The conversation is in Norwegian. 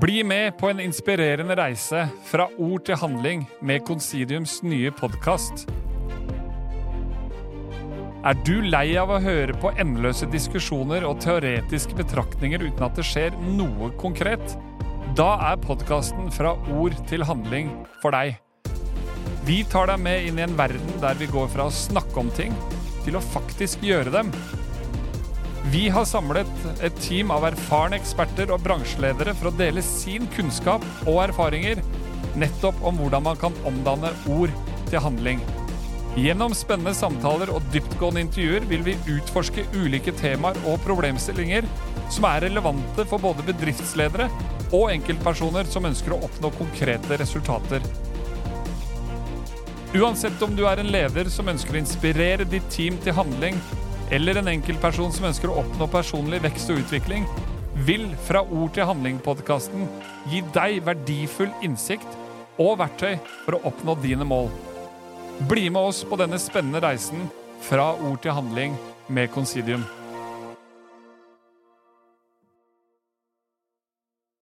Bli med på en inspirerende reise fra ord til handling med Konsidiums nye podkast. Er du lei av å høre på endeløse diskusjoner og teoretiske betraktninger uten at det skjer noe konkret? Da er podkasten Fra ord til handling for deg. Vi tar deg med inn i en verden der vi går fra å snakke om ting til å faktisk gjøre dem. Vi har samlet et team av erfarne eksperter og bransjeledere for å dele sin kunnskap og erfaringer nettopp om hvordan man kan omdanne ord til handling. Gjennom spennende samtaler og dyptgående intervjuer vil vi utforske ulike temaer og problemstillinger som er relevante for både bedriftsledere og enkeltpersoner som ønsker å oppnå konkrete resultater. Uansett om du er en leder som ønsker å inspirere ditt team til handling, eller en enkeltperson som ønsker å oppnå personlig vekst og utvikling, vil Fra ord til handling-podkasten gi deg verdifull innsikt og verktøy for å oppnå dine mål. Bli med oss på denne spennende reisen fra ord til handling med Considium.